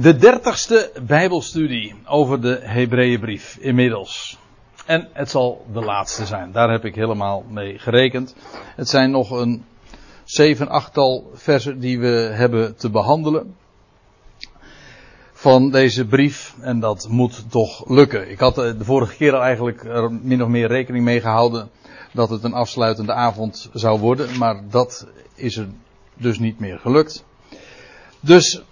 De dertigste Bijbelstudie over de Hebreeënbrief inmiddels. En het zal de laatste zijn. Daar heb ik helemaal mee gerekend. Het zijn nog een zeven, achttal versen die we hebben te behandelen. Van deze brief. En dat moet toch lukken. Ik had de vorige keer al eigenlijk er min of meer rekening mee gehouden. Dat het een afsluitende avond zou worden. Maar dat is er dus niet meer gelukt. Dus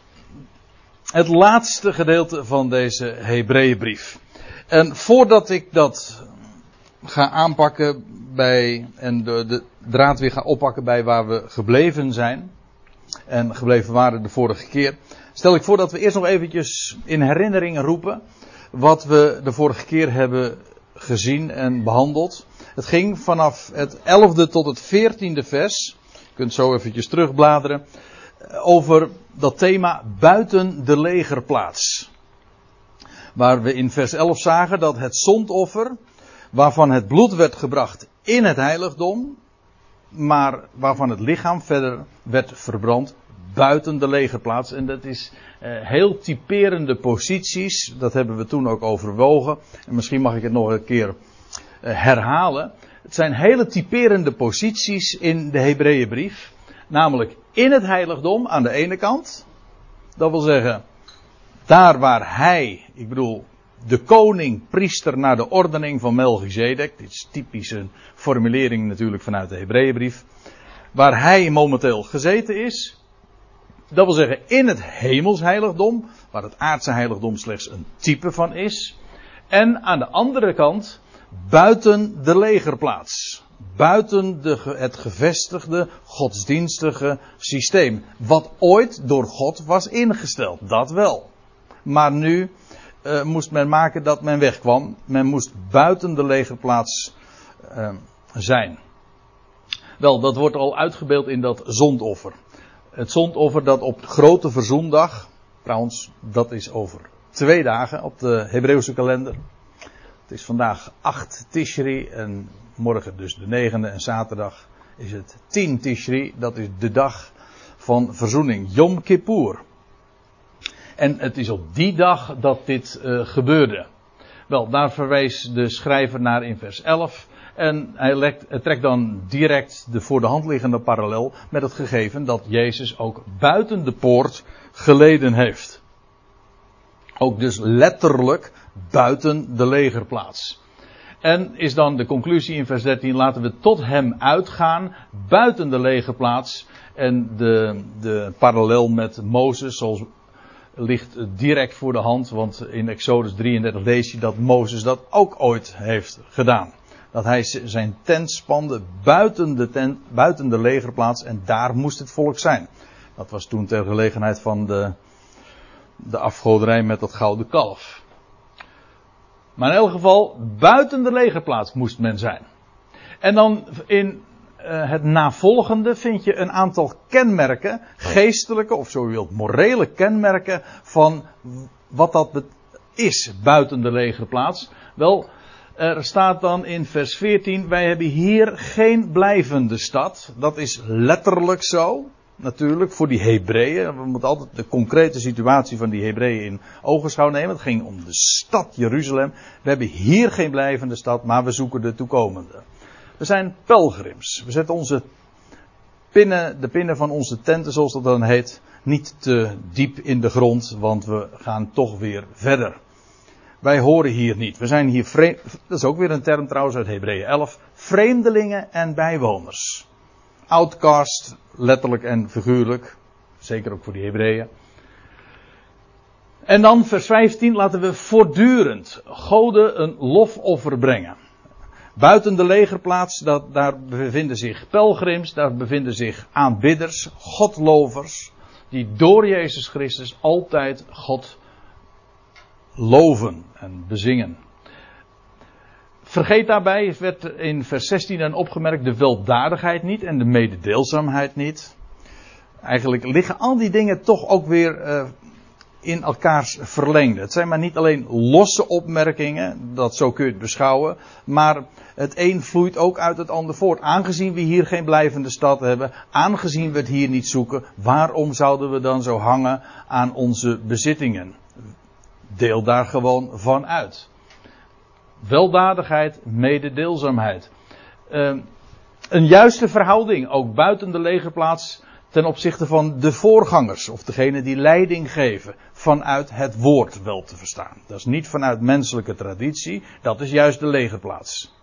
het laatste gedeelte van deze Hebreeënbrief. En voordat ik dat ga aanpakken bij, en de, de draad weer ga oppakken bij waar we gebleven zijn, en gebleven waren de vorige keer, stel ik voor dat we eerst nog eventjes in herinnering roepen wat we de vorige keer hebben gezien en behandeld. Het ging vanaf het 11e tot het 14e vers. Je kunt zo eventjes terugbladeren over dat thema buiten de legerplaats. Waar we in vers 11 zagen dat het zondoffer, waarvan het bloed werd gebracht in het heiligdom, maar waarvan het lichaam verder werd verbrand buiten de legerplaats. En dat is eh, heel typerende posities, dat hebben we toen ook overwogen. En misschien mag ik het nog een keer eh, herhalen. Het zijn hele typerende posities in de Hebreeënbrief. Namelijk in het heiligdom aan de ene kant. Dat wil zeggen, daar waar hij, ik bedoel, de koning, priester naar de ordening van Melchizedek. Dit is typisch een formulering natuurlijk vanuit de Hebreeënbrief. Waar hij momenteel gezeten is. Dat wil zeggen in het heiligdom, waar het aardse heiligdom slechts een type van is. En aan de andere kant buiten de legerplaats buiten de, het gevestigde godsdienstige systeem. Wat ooit door God was ingesteld, dat wel. Maar nu uh, moest men maken dat men wegkwam. Men moest buiten de legerplaats uh, zijn. Wel, dat wordt al uitgebeeld in dat zondoffer. Het zondoffer dat op grote verzoendag, trouwens, dat is over twee dagen op de Hebreeuwse kalender. Het is vandaag 8 Tishri en morgen dus de negende en zaterdag is het 10 Tishri. Dat is de dag van verzoening. Yom Kippur. En het is op die dag dat dit uh, gebeurde. Wel, daar verwees de schrijver naar in vers 11. En hij lekt, trekt dan direct de voor de hand liggende parallel met het gegeven dat Jezus ook buiten de poort geleden heeft. Ook dus letterlijk buiten de legerplaats. En is dan de conclusie in vers 13, laten we tot hem uitgaan, buiten de legerplaats. En de, de parallel met Mozes, zoals ligt direct voor de hand, want in Exodus 33 lees je dat Mozes dat ook ooit heeft gedaan. Dat hij zijn tent spande buiten de, tent, buiten de legerplaats en daar moest het volk zijn. Dat was toen ter gelegenheid van de, de afgoderij met dat gouden kalf. Maar in elk geval, buiten de legerplaats moest men zijn. En dan in uh, het navolgende vind je een aantal kenmerken, geestelijke of zo u wilt, morele kenmerken van wat dat is buiten de legerplaats. Wel, er staat dan in vers 14, wij hebben hier geen blijvende stad. Dat is letterlijk zo natuurlijk voor die Hebreeën. We moeten altijd de concrete situatie van die Hebreeën in ogenschouw nemen. Het ging om de stad Jeruzalem. We hebben hier geen blijvende stad, maar we zoeken de toekomende. We zijn pelgrims. We zetten onze pinnen, de pinnen van onze tenten, zoals dat dan heet, niet te diep in de grond, want we gaan toch weer verder. Wij horen hier niet. We zijn hier vreemd, dat is ook weer een term trouwens uit Hebreeën 11, vreemdelingen en bijwoners outcast, letterlijk en figuurlijk. Zeker ook voor die Hebreeën. En dan vers 15 laten we voortdurend goden een lofoffer brengen. Buiten de legerplaats, dat, daar bevinden zich pelgrims, daar bevinden zich aanbidders, godlovers, die door Jezus Christus altijd God loven en bezingen. Vergeet daarbij, werd in vers 16 dan opgemerkt, de weldadigheid niet en de mededeelzaamheid niet. Eigenlijk liggen al die dingen toch ook weer uh, in elkaars verlengde. Het zijn maar niet alleen losse opmerkingen, dat zo kun je het beschouwen, maar het een vloeit ook uit het ander voort. Aangezien we hier geen blijvende stad hebben, aangezien we het hier niet zoeken, waarom zouden we dan zo hangen aan onze bezittingen? Deel daar gewoon van uit. Weldadigheid, mededeelzaamheid. Uh, een juiste verhouding, ook buiten de legerplaats, ten opzichte van de voorgangers, of degene die leiding geven, vanuit het woord wel te verstaan. Dat is niet vanuit menselijke traditie, dat is juist de legerplaats.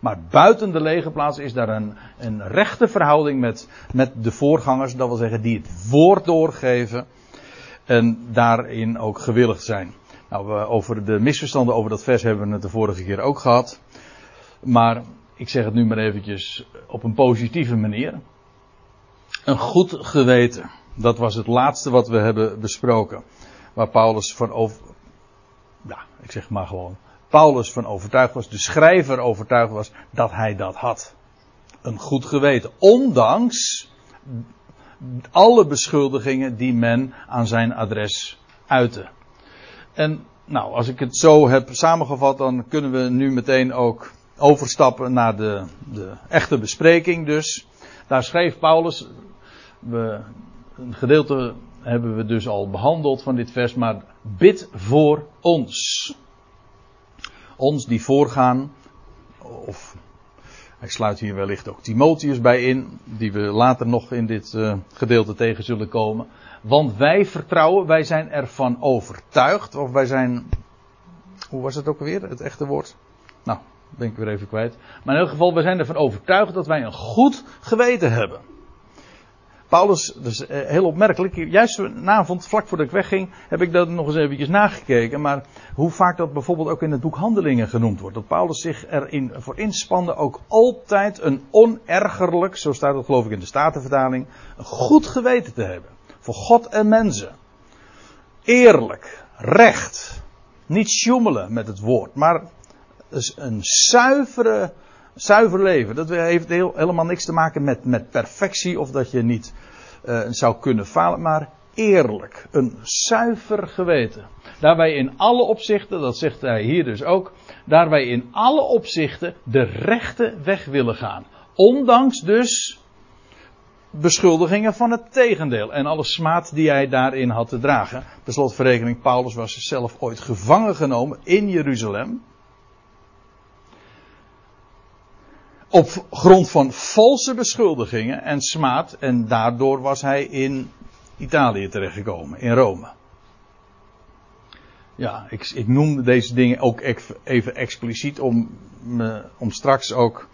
Maar buiten de legerplaats is daar een, een rechte verhouding met, met de voorgangers, dat wil zeggen die het woord doorgeven en daarin ook gewilligd zijn. Nou, over de misverstanden over dat vers hebben we het de vorige keer ook gehad. Maar ik zeg het nu maar eventjes op een positieve manier. Een goed geweten. Dat was het laatste wat we hebben besproken. Waar Paulus van over. Ja, ik zeg maar gewoon. Paulus van overtuigd was, de schrijver overtuigd was dat hij dat had. Een goed geweten. Ondanks alle beschuldigingen die men aan zijn adres uitte. En nou, als ik het zo heb samengevat, dan kunnen we nu meteen ook overstappen naar de, de echte bespreking dus. Daar schreef Paulus, we, een gedeelte hebben we dus al behandeld van dit vers, maar bid voor ons. Ons die voorgaan, of hij sluit hier wellicht ook Timotheus bij in, die we later nog in dit uh, gedeelte tegen zullen komen. Want wij vertrouwen, wij zijn ervan overtuigd, of wij zijn, hoe was het ook alweer, het echte woord? Nou, ben ik weer even kwijt. Maar in elk geval, wij zijn ervan overtuigd dat wij een goed geweten hebben. Paulus, dus heel opmerkelijk, juist vanavond, vlak voordat ik wegging, heb ik dat nog eens eventjes nagekeken. Maar hoe vaak dat bijvoorbeeld ook in het boek Handelingen genoemd wordt. Dat Paulus zich erin voor inspande ook altijd een onergerlijk, zo staat het geloof ik in de Statenvertaling, een goed geweten te hebben. Voor God en mensen. Eerlijk, recht. Niet sjoemelen met het woord, maar een zuivere, zuiver leven. Dat heeft helemaal niks te maken met, met perfectie of dat je niet uh, zou kunnen falen, maar eerlijk. Een zuiver geweten. Daar wij in alle opzichten, dat zegt hij hier dus ook, daar wij in alle opzichten de rechte weg willen gaan. Ondanks dus beschuldigingen van het tegendeel en alle smaad die hij daarin had te dragen. Per slotverrekening, Paulus was zelf ooit gevangen genomen in Jeruzalem. Op grond van valse beschuldigingen en smaad. En daardoor was hij in Italië terechtgekomen, in Rome. Ja, ik, ik noem deze dingen ook even expliciet om, om straks ook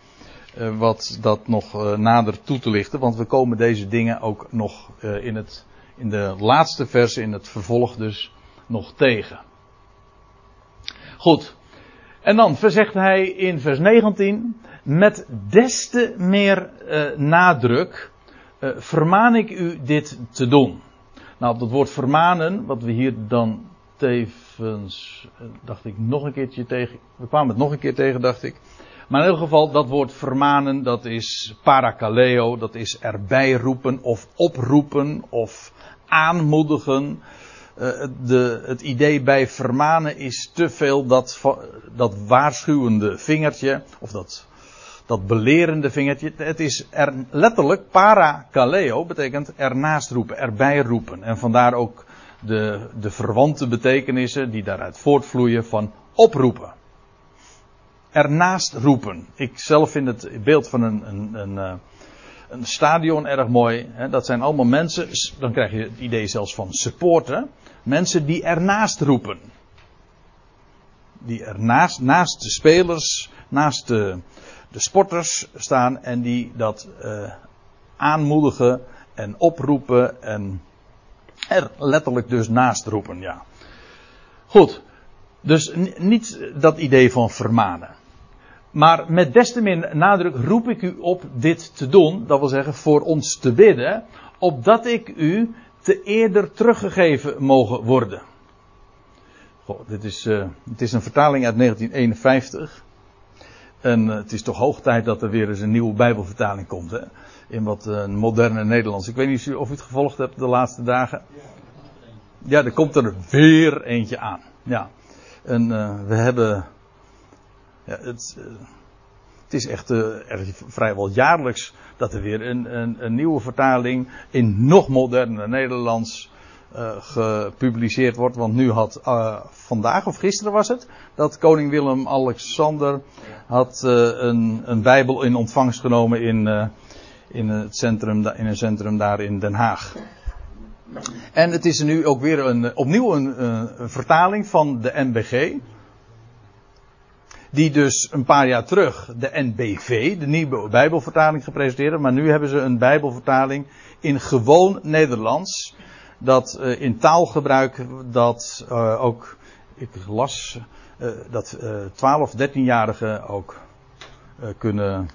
uh, wat dat nog uh, nader toe te lichten. Want we komen deze dingen ook nog in, het, in de laatste verse, in het vervolg dus, nog tegen. Goed. En dan verzegt hij in vers 19 met des te meer uh, nadruk uh, vermaan ik u dit te doen. Nou, dat woord vermanen, wat we hier dan tevens, uh, dacht ik, nog een keertje tegen. We kwamen het nog een keer tegen, dacht ik. Maar in ieder geval, dat woord vermanen, dat is parakaleo, dat is erbij roepen of oproepen of aanmoedigen. De, het idee bij vermanen is te veel dat, dat waarschuwende vingertje, of dat dat belerende vingertje. Het is er letterlijk parakaleo, betekent ernaast roepen, erbij roepen. En vandaar ook de, de verwante betekenissen die daaruit voortvloeien van oproepen. Ernaast roepen. Ik zelf vind het beeld van een, een, een, eh, een stadion erg mooi. Dat zijn allemaal mensen, dan krijg je het idee zelfs van supporten. Mensen die ernaast roepen. Die ernaast, naast de spelers, naast de, de sporters staan en die dat uh, aanmoedigen en oproepen en er letterlijk dus naast roepen, ja. Goed, dus niet dat idee van vermanen. Maar met des te meer nadruk roep ik u op dit te doen, dat wil zeggen voor ons te bidden, opdat ik u te eerder teruggegeven mogen worden. Goh, dit is, uh, het is een vertaling uit 1951. En uh, het is toch hoog tijd dat er weer eens een nieuwe Bijbelvertaling komt. Hè? In wat uh, moderne Nederlands. Ik weet niet of u het gevolgd hebt de laatste dagen. Ja, er komt er weer eentje aan. Ja. En uh, we hebben. Ja, het, het is echt vrijwel jaarlijks dat er weer een, een, een nieuwe vertaling in nog moderner Nederlands gepubliceerd wordt. Want nu had vandaag of gisteren was het dat koning Willem-Alexander had een, een Bijbel in ontvangst genomen in, in, het centrum, in een centrum daar in Den Haag. En het is nu ook weer een, opnieuw een, een, vertaling van de NBG. Die dus een paar jaar terug de NBV, de nieuwe Bijbelvertaling, gepresenteerd Maar nu hebben ze een Bijbelvertaling in gewoon Nederlands. Dat uh, in taalgebruik dat uh, ook, ik las, uh, dat 12, 13-jarigen ook kunnen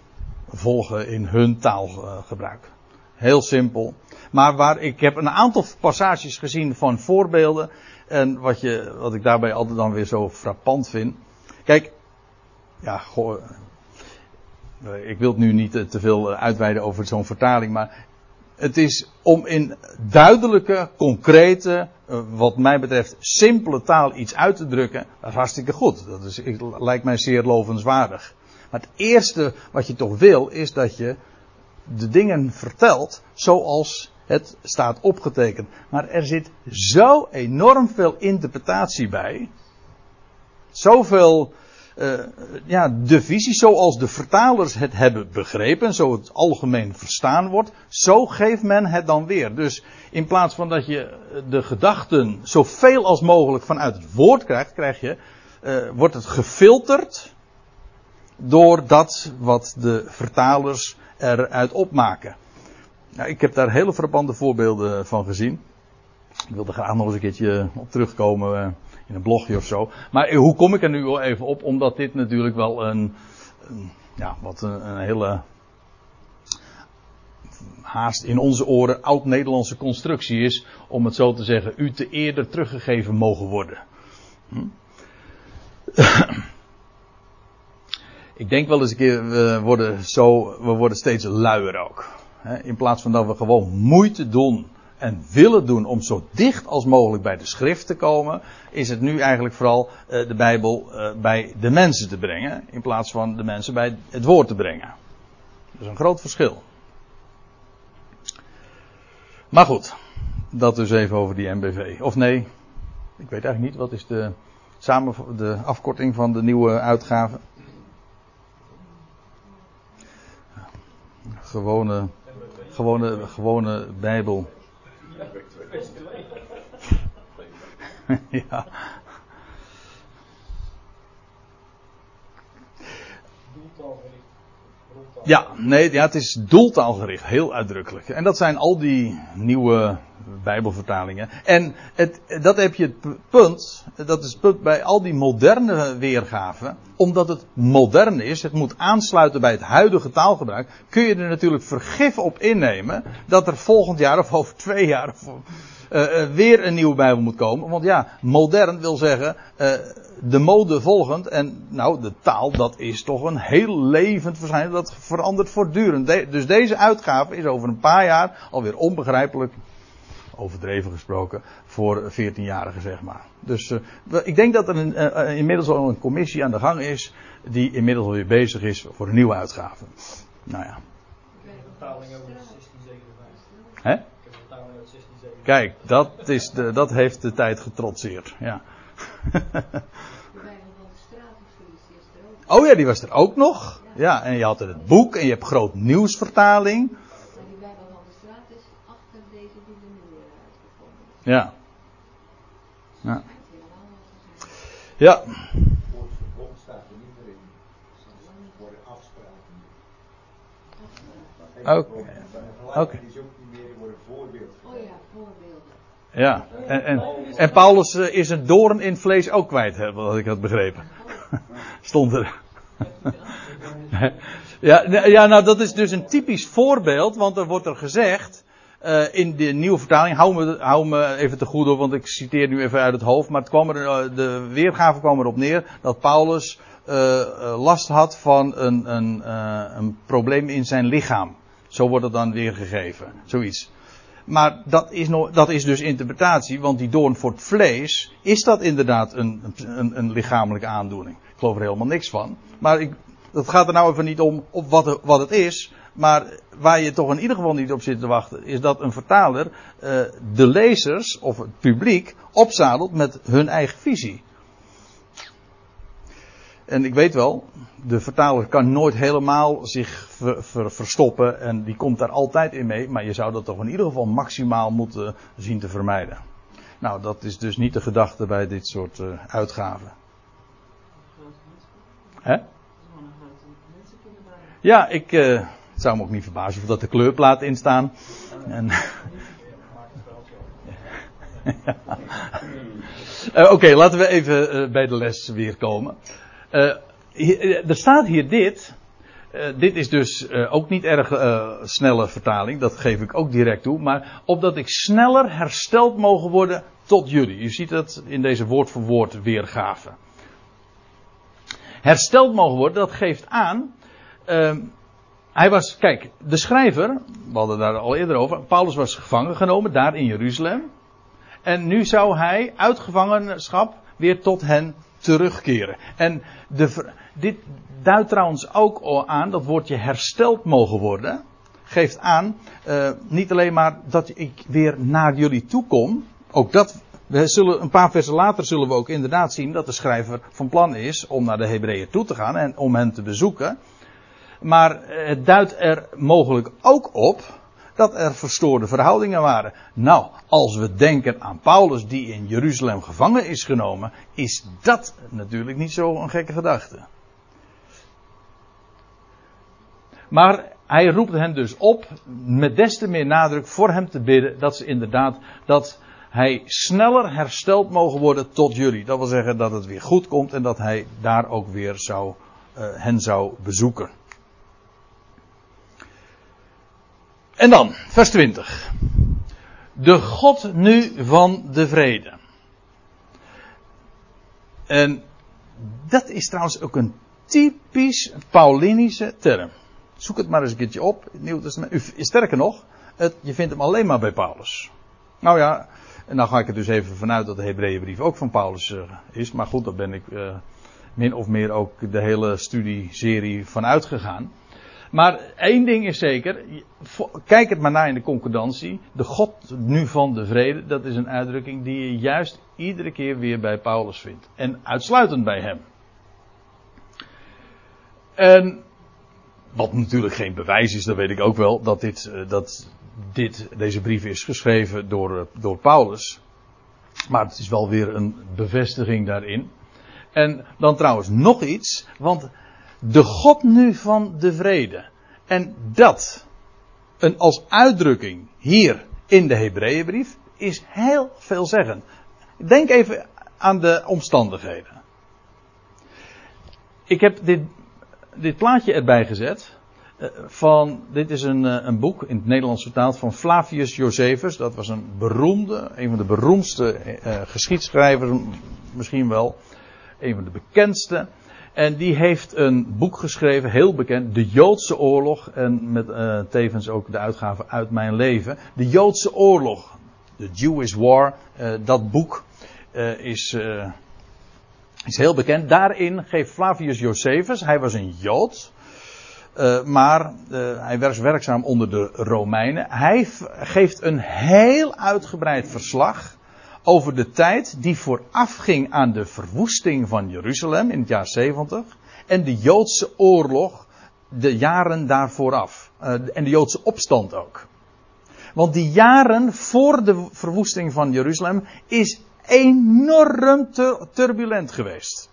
volgen in hun taalgebruik. Heel simpel. Maar waar ik heb een aantal passages gezien van voorbeelden. En wat, je, wat ik daarbij altijd dan weer zo frappant vind. Kijk, ja, goh, eh, ik wil nu niet te veel uitweiden over zo'n vertaling. Maar het is om in duidelijke, concrete, eh, wat mij betreft simpele taal iets uit te drukken. Dat is hartstikke goed. Dat is, lijkt mij zeer lovenswaardig. Maar het eerste wat je toch wil, is dat je de dingen vertelt zoals het staat opgetekend. Maar er zit zo enorm veel interpretatie bij. Zoveel, uh, ja, de visie zoals de vertalers het hebben begrepen, zo het algemeen verstaan wordt, zo geeft men het dan weer. Dus in plaats van dat je de gedachten zoveel als mogelijk vanuit het woord krijgt, krijg je, uh, wordt het gefilterd door dat wat de vertalers eruit opmaken. Nou, ik heb daar hele verbande voorbeelden van gezien. Ik wil er graag nog eens een keertje op terugkomen eh, in een blogje of zo. Maar hoe kom ik er nu even op? Omdat dit natuurlijk wel een, ja, wat een, een, hele haast in onze oren oud-Nederlandse constructie is, om het zo te zeggen, u te eerder teruggegeven mogen worden. Hm? ik denk wel eens een keer, we worden zo, we worden steeds luier ook. In plaats van dat we gewoon moeite doen en willen doen om zo dicht als mogelijk bij de schrift te komen, is het nu eigenlijk vooral uh, de Bijbel uh, bij de mensen te brengen, in plaats van de mensen bij het woord te brengen. Dat is een groot verschil. Maar goed, dat dus even over die MBV. Of nee, ik weet eigenlijk niet, wat is de, samen, de afkorting van de nieuwe uitgave? Gewone gewone, gewone Bijbel. ja. Ja, nee, ja, het is doeltaalgericht, heel uitdrukkelijk. En dat zijn al die nieuwe Bijbelvertalingen. En het, dat heb je het punt, dat is het punt bij al die moderne weergaven, omdat het modern is, het moet aansluiten bij het huidige taalgebruik, kun je er natuurlijk vergif op innemen dat er volgend jaar of over twee jaar of, uh, weer een nieuwe Bijbel moet komen. Want ja, modern wil zeggen uh, de mode volgend. En nou, de taal, dat is toch een heel levend verschijnsel. Dat verandert voortdurend. De, dus deze uitgave is over een paar jaar alweer onbegrijpelijk overdreven gesproken, voor 14-jarigen, zeg maar. Dus uh, ik denk dat er een, inmiddels al een commissie aan de gang is, die inmiddels alweer bezig is voor een nieuwe uitgave. Nou ja. vertaling uit 1657. Hè? Kijk, dat, is de, dat heeft de tijd getrotseerd. Ja. oh ja, die was er ook nog. Ja, en je had het boek en je hebt groot nieuwsvertaling. Ja. Ja. Ja. Oké. Oké. Ja, en, en, Paulus eh, is een doorn in vlees ook kwijt, wat ik had begrepen. Stond er. ja, ja, nou dat is dus een typisch voorbeeld, want er wordt er gezegd uh, in de nieuwe vertaling, hou me, hou me even te goed op, want ik citeer nu even uit het hoofd, maar het kwam er, uh, de weergave kwam erop neer dat Paulus last had van een, een, een probleem in zijn lichaam. Zo wordt het dan weergegeven, zoiets. Maar dat is, nog, dat is dus interpretatie, want die doorn voor het vlees, is dat inderdaad een, een, een lichamelijke aandoening? Ik geloof er helemaal niks van. Maar ik, het gaat er nou even niet om op wat, wat het is. Maar waar je toch in ieder geval niet op zit te wachten, is dat een vertaler uh, de lezers of het publiek opzadelt met hun eigen visie. En ik weet wel, de vertaler kan nooit helemaal zich ver, ver, verstoppen en die komt daar altijd in mee, maar je zou dat toch in ieder geval maximaal moeten zien te vermijden. Nou, dat is dus niet de gedachte bij dit soort uh, uitgaven. Hè? Ja, ik het zou me ook niet verbazen of dat de kleurplaten in staan. En... uh, Oké, laten we even bij de les weer komen. Uh, er staat hier dit. Uh, dit is dus ook niet erg snelle vertaling, dat geef ik ook direct toe. Maar opdat ik sneller hersteld mogen worden tot jullie. U ziet het in deze woord voor woord weergave. Hersteld mogen worden, dat geeft aan. hij was, kijk, de schrijver, we hadden daar al eerder over. Paulus was gevangen genomen daar in Jeruzalem. En nu zou hij uit gevangenschap weer tot hen terugkeren. En de, dit duidt trouwens ook aan, dat woordje hersteld mogen worden, geeft aan, uh, niet alleen maar dat ik weer naar jullie toe kom, ook dat, we zullen, een paar versen later zullen we ook inderdaad zien dat de schrijver van plan is om naar de Hebreeën toe te gaan en om hen te bezoeken. Maar het duidt er mogelijk ook op dat er verstoorde verhoudingen waren. Nou, als we denken aan Paulus die in Jeruzalem gevangen is genomen, is dat natuurlijk niet zo'n gekke gedachte. Maar hij roept hen dus op met des te meer nadruk voor hem te bidden dat ze inderdaad dat hij sneller hersteld mogen worden tot jullie. Dat wil zeggen dat het weer goed komt en dat hij daar ook weer zou, uh, hen zou bezoeken. En dan, vers 20. De God nu van de vrede. En dat is trouwens ook een typisch Paulinische term. Zoek het maar eens een keertje op. Het Testament. Sterker nog, het, je vindt hem alleen maar bij Paulus. Nou ja, en dan ga ik er dus even vanuit dat de Hebreeënbrief ook van Paulus uh, is. Maar goed, daar ben ik uh, min of meer ook de hele studieserie van uitgegaan. Maar één ding is zeker, kijk het maar naar in de concordantie. De God nu van de vrede, dat is een uitdrukking die je juist iedere keer weer bij Paulus vindt. En uitsluitend bij hem. En wat natuurlijk geen bewijs is, dat weet ik ook wel, dat, dit, eh, dat dit, deze brief is geschreven door, eh, door Paulus. Maar het is wel weer een bevestiging daarin. En dan trouwens nog iets, want de God nu van de vrede. En dat, een, als uitdrukking hier in de Hebreeënbrief, is heel veelzeggend. Denk even aan de omstandigheden. Ik heb dit, dit plaatje erbij gezet. Eh, van, dit is een, eh, een boek in het Nederlands vertaald van Flavius Josephus. Dat was een beroemde, een van de beroemdste uh, geschiedschrijvers, misschien wel. Een van de bekendste. En die heeft een boek geschreven, heel bekend, De Joodse Oorlog. En met uh, tevens ook de uitgave Uit Mijn Leven. De Joodse Oorlog, The Jewish War. Uh, dat boek uh, is, is heel bekend. Daarin geeft Flavius Josephus, hij was een Jood. maar hij was werkzaam onder de Romeinen. Hij geeft een heel uitgebreid verslag over de tijd die voorafging aan de verwoesting van Jeruzalem in het jaar 70 en de Joodse oorlog de jaren daarvoor af. Uh, en de Joodse opstand ook. Want die jaren voor de verwoesting van Jeruzalem is enorm turbulent geweest.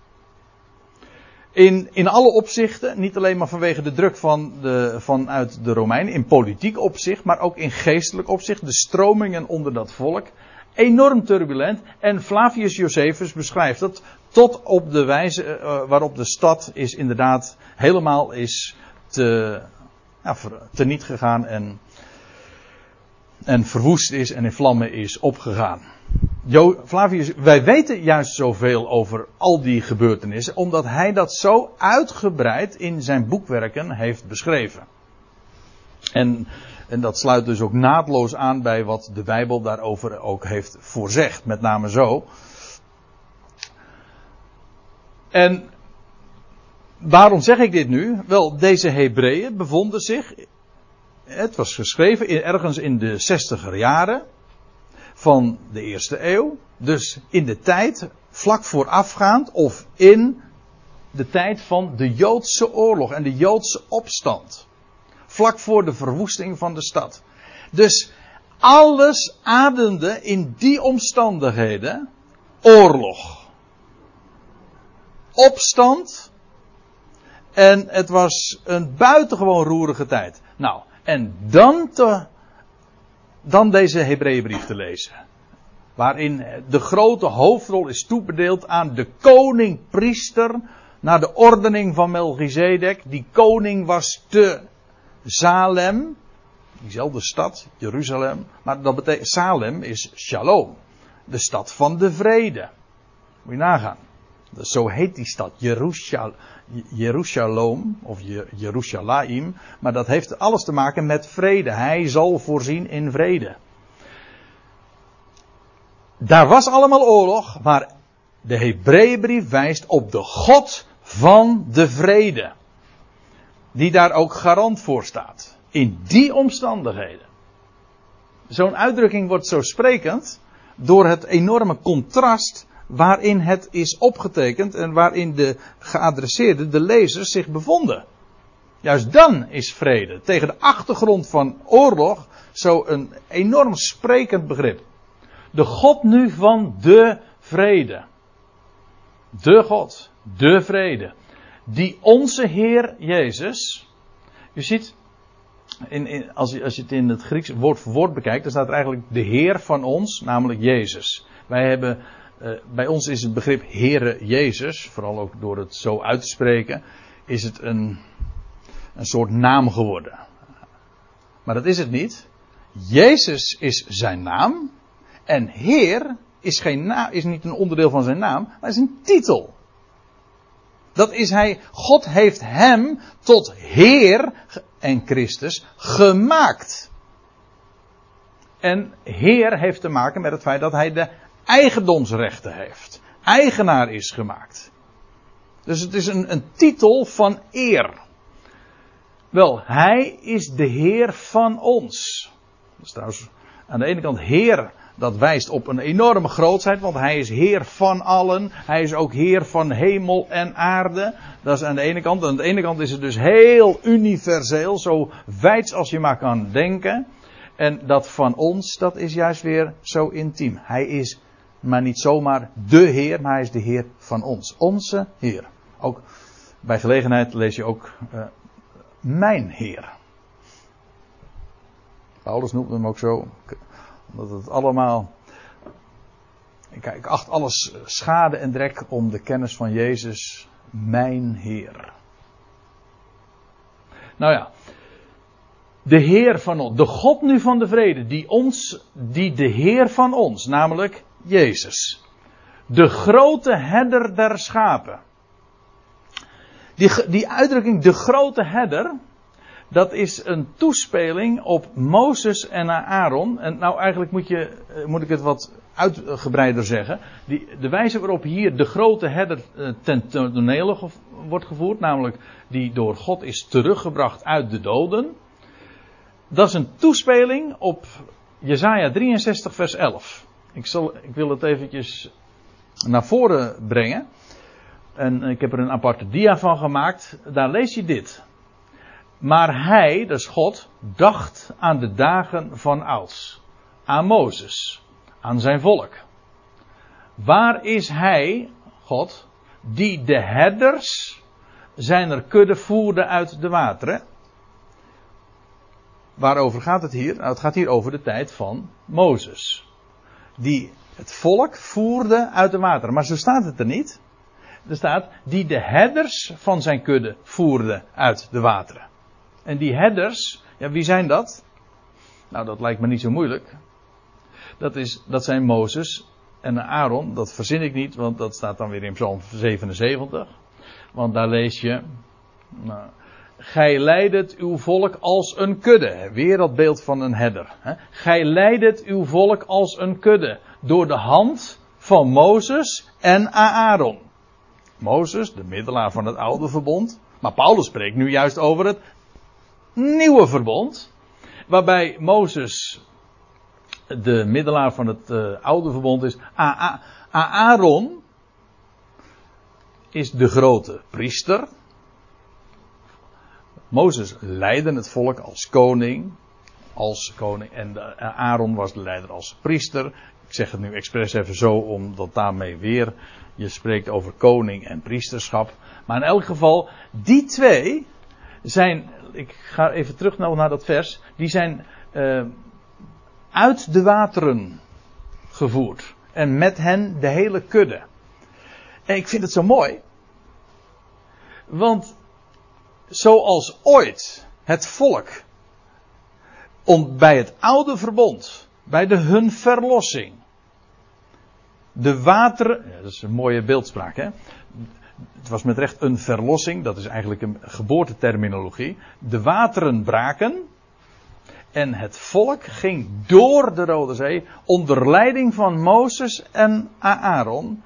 In, in alle opzichten, niet alleen maar vanwege de druk van de, vanuit de Romeinen, in politiek opzicht, maar ook in geestelijk opzicht, de stromingen onder dat volk enorm turbulent. En Flavius Josephus beschrijft dat tot op de wijze uh, waarop de stad is inderdaad helemaal is te, ja, teniet gegaan en, en verwoest is en in vlammen is opgegaan. Jo, Flavius, wij weten juist zoveel over al die gebeurtenissen, omdat hij dat zo uitgebreid in zijn boekwerken heeft beschreven. En En dat sluit dus ook naadloos aan bij wat de Bijbel daarover ook heeft voorzegd. Met name zo. En waarom zeg ik dit nu? Wel, deze Hebreeën bevonden zich. Het was geschreven ergens in de zestiger jaren van de eerste eeuw. Dus in de tijd vlak voorafgaand of in de tijd van de Joodse oorlog en de Joodse opstand. Vlak voor de verwoesting van de stad. Dus alles ademde in die omstandigheden oorlog. Opstand. En het was een buitengewoon roerige tijd. Nou, en dan, te, dan deze Hebreeënbrief te lezen. Waarin de grote hoofdrol is toebedeeld aan de koning-priester naar de ordening van Melchizedek. Die koning was te Salem, diezelfde stad, Jeruzalem. Maar dat betekent, Salem is Shalom, de stad van de vrede. Moet je nagaan. Dus zo heet die stad, Jeruzalem, of Jeruzalaim. Maar dat heeft alles te maken met vrede. Hij zal voorzien in vrede. Daar was allemaal oorlog, maar de Hebreeënbrief wijst op de God van de vrede. Die daar ook garant voor staat. In die omstandigheden. Zo'n uitdrukking wordt zo sprekend door het enorme contrast waarin het is opgetekend en waarin de geadresseerden, de lezers, zich bevonden. Juist dan is vrede tegen de achtergrond van oorlog zo een enorm sprekend begrip. De God nu van de vrede. De God, de vrede. Die onze Heer Jezus. Je ziet, in, als, je, als je het in het Grieks woord voor woord bekijkt, dan staat er eigenlijk de Heer van ons, namelijk Jezus. Wij hebben, uh, bij ons is het begrip Heere Jezus, vooral ook door het zo uit te spreken, is het een, een soort naam geworden. Maar dat is het niet. Jezus is zijn naam. En Heer is, geen naam, is niet een onderdeel van zijn naam, maar is een titel. Dat is hij, God heeft hem tot Heer en Christus gemaakt. En Heer heeft te maken met het feit dat hij de eigendomsrechten heeft. Eigenaar is gemaakt. Dus het is een, een titel van eer. Wel, hij is de Heer van ons. Dat is trouwens aan de ene kant Heer dat wijst op een enorme grootheid, want hij is Heer van allen. Hij is ook Heer van hemel en aarde. Dat is aan de ene kant. Aan de ene kant is het dus heel universeel, zo wijd als je maar kan denken. En dat van ons, dat is juist weer zo intiem. Hij is maar niet zomaar de Heer, maar hij is de Heer van ons. Onze Heer. Ook bij gelegenheid lees je ook uh, mijn Heer. Paulus noemt hem ook zo dat het allemaal. Ik, ik acht alles schade en drek om de kennis van Jezus, mijn Heer. Nou ja. De Heer van ons, de God nu van de vrede, die ons, die de Heer van ons, namelijk Jezus. De grote herder der schapen. Die, die uitdrukking, de grote herder, dat is een toespeling op Mozes en Aaron. En nou eigenlijk moet, je, eh, moet ik het wat uitgebreider zeggen. Die, de wijze waarop hier de grote herder eh, ten tonele wordt gevoerd, namelijk die door God is teruggebracht uit de doden. Dat is een toespeling op Jesaja 63 vers 11. Ik, zal, ik wil het eventjes naar voren brengen. En ik heb er een aparte dia van gemaakt. Daar lees je dit. Maar hij, dat is God, dacht aan de dagen van ouds. Aan Mozes. Aan zijn volk. Waar is hij, God, die de herders zijn kudde voerde uit de wateren? Waarover gaat het hier? Nou, het gaat hier over de tijd van Mozes. Die het volk voerde uit de wateren. Maar zo staat het er niet. Er staat die de herders van zijn kudde voerde uit de wateren. En die herders, ja, wie zijn dat? Nou, dat lijkt me niet zo moeilijk. Dat, is, dat zijn Mozes en Aaron. Dat verzin ik niet, want dat staat dan weer in Psalm 77. Want daar lees je. Nou, Gij leidet uw volk als een kudde. Weer dat beeld van een herder. Gij leidet uw volk als een kudde. Door de hand van Mozes en Aaron. Mozes, de middelaar van het oude verbond. Maar Paulus spreekt nu juist over het nieuwe verbond. Waarbij Mozes de middelaar van het uh, oude verbond is. Aaron is de grote priester. Mozes leidde het volk als koning. Als koning. En Aaron was de leider als priester. Ik zeg het nu expres even zo, omdat daarmee weer je spreekt over koning en priesterschap. Maar in elk geval, die twee zijn. Ik ga even terug naar dat vers. Die zijn uh, uit de wateren gevoerd. En met hen de hele kudde. En ik vind het zo mooi. Want zoals ooit het volk om bij het oude verbond, bij de hun verlossing, de wateren, ja, dat is een mooie beeldspraak hè. Het was met recht een verlossing, dat is eigenlijk een geboorteterminologie. De wateren braken en het volk ging door de Rode Zee onder leiding van Mozes en Aaron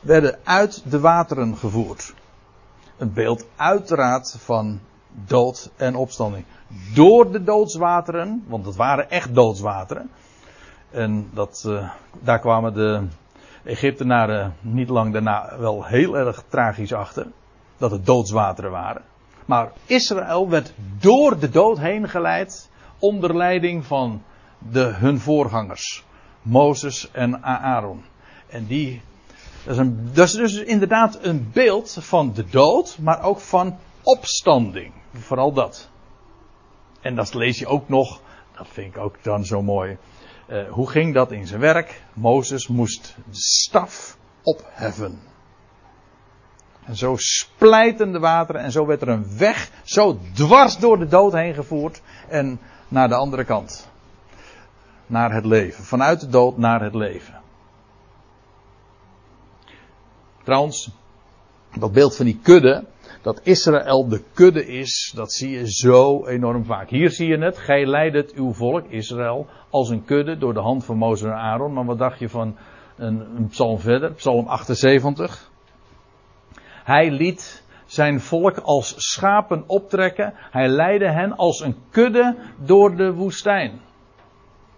werden uit de wateren gevoerd. Een beeld uiteraard van dood en opstanding. Door de doodswateren, want het waren echt doodswateren. En dat, uh, daar kwamen de Egyptenaren niet lang daarna wel heel erg tragisch achter. Dat het doodswateren waren. Maar Israël werd door de dood heen geleid onder leiding van de, hun voorgangers. Mozes en Aaron. En die, is, een, dat is dus inderdaad een beeld van de dood, maar ook van opstanding. Vooral dat. En dat lees je ook nog, dat vind ik ook dan zo mooi. Uh, hoe ging dat in zijn werk? Mozes moest de staf opheffen. En zo splijten de wateren en zo werd er een weg zo dwars door de dood heen gevoerd. En naar de andere kant. Naar het leven. Vanuit de dood naar het leven. Trouwens, dat beeld van die kudde, dat Israël de kudde is, dat zie je zo enorm vaak. Hier zie je het, gij leidt uw volk, Israël, als een kudde door de hand van Mozes en Aaron. Maar wat dacht je van een, psalm verder, psalm 78? Hij liet zijn volk als schapen optrekken. Hij leidde hen als een kudde door de woestijn.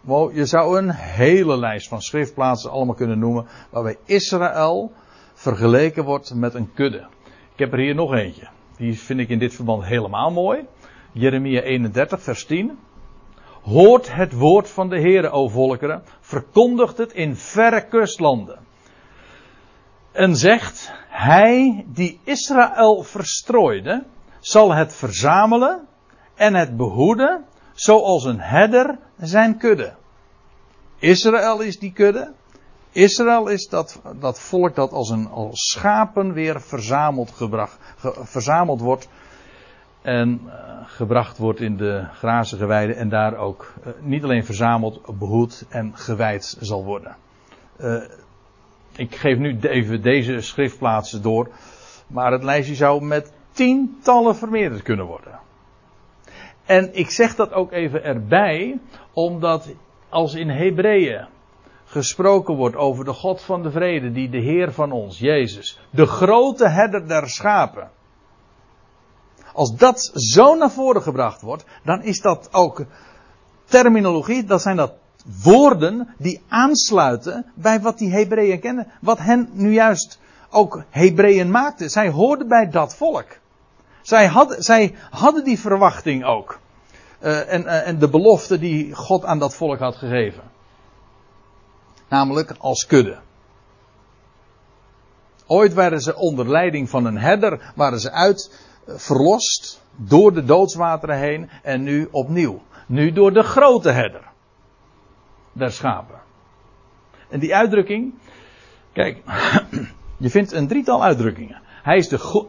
Wow, je zou een hele lijst van schriftplaatsen allemaal kunnen noemen. Waarbij Israël vergeleken wordt met een kudde. Heb er hier nog eentje. Die vind ik in dit verband helemaal mooi. Jeremia 31, vers 10. Hoort het woord van de Heere, o volkeren. Verkondigt het in verre kustlanden en zegt: Hij die Israël verstrooide, zal het verzamelen en het behoeden, zoals een herder zijn kudde. Israël is die kudde. Israël is dat, dat volk dat als, een, als schapen weer verzameld, gebracht, verzameld wordt. En uh, gebracht wordt in de grazige weiden. En daar ook uh, niet alleen verzameld, behoed en gewijd zal worden. Uh, ik geef nu even deze schriftplaatsen door. Maar het lijstje zou met tientallen vermeerderd kunnen worden. En ik zeg dat ook even erbij, omdat als in Hebreeën gesproken wordt over de God van de vrede, die de Heer van ons, Jezus, de grote herder der schapen. Als dat zo naar voren gebracht wordt, dan is dat ook terminologie, dan zijn dat woorden die aansluiten bij wat die Hebreeën kennen. Wat hen nu juist ook Hebreeën maakte. Zij hoorden bij dat volk. Zij hadden, zij hadden die verwachting ook. Uh, en, uh, en de belofte die God aan dat volk had gegeven. Namelijk als kudde. Ooit waren ze onder leiding van een herder, waren ze uit uh, verlost door de doodswateren heen en nu opnieuw. Nu door de grote herder der schapen. En die uitdrukking, kijk, je vindt een drietal uitdrukkingen. Hij is de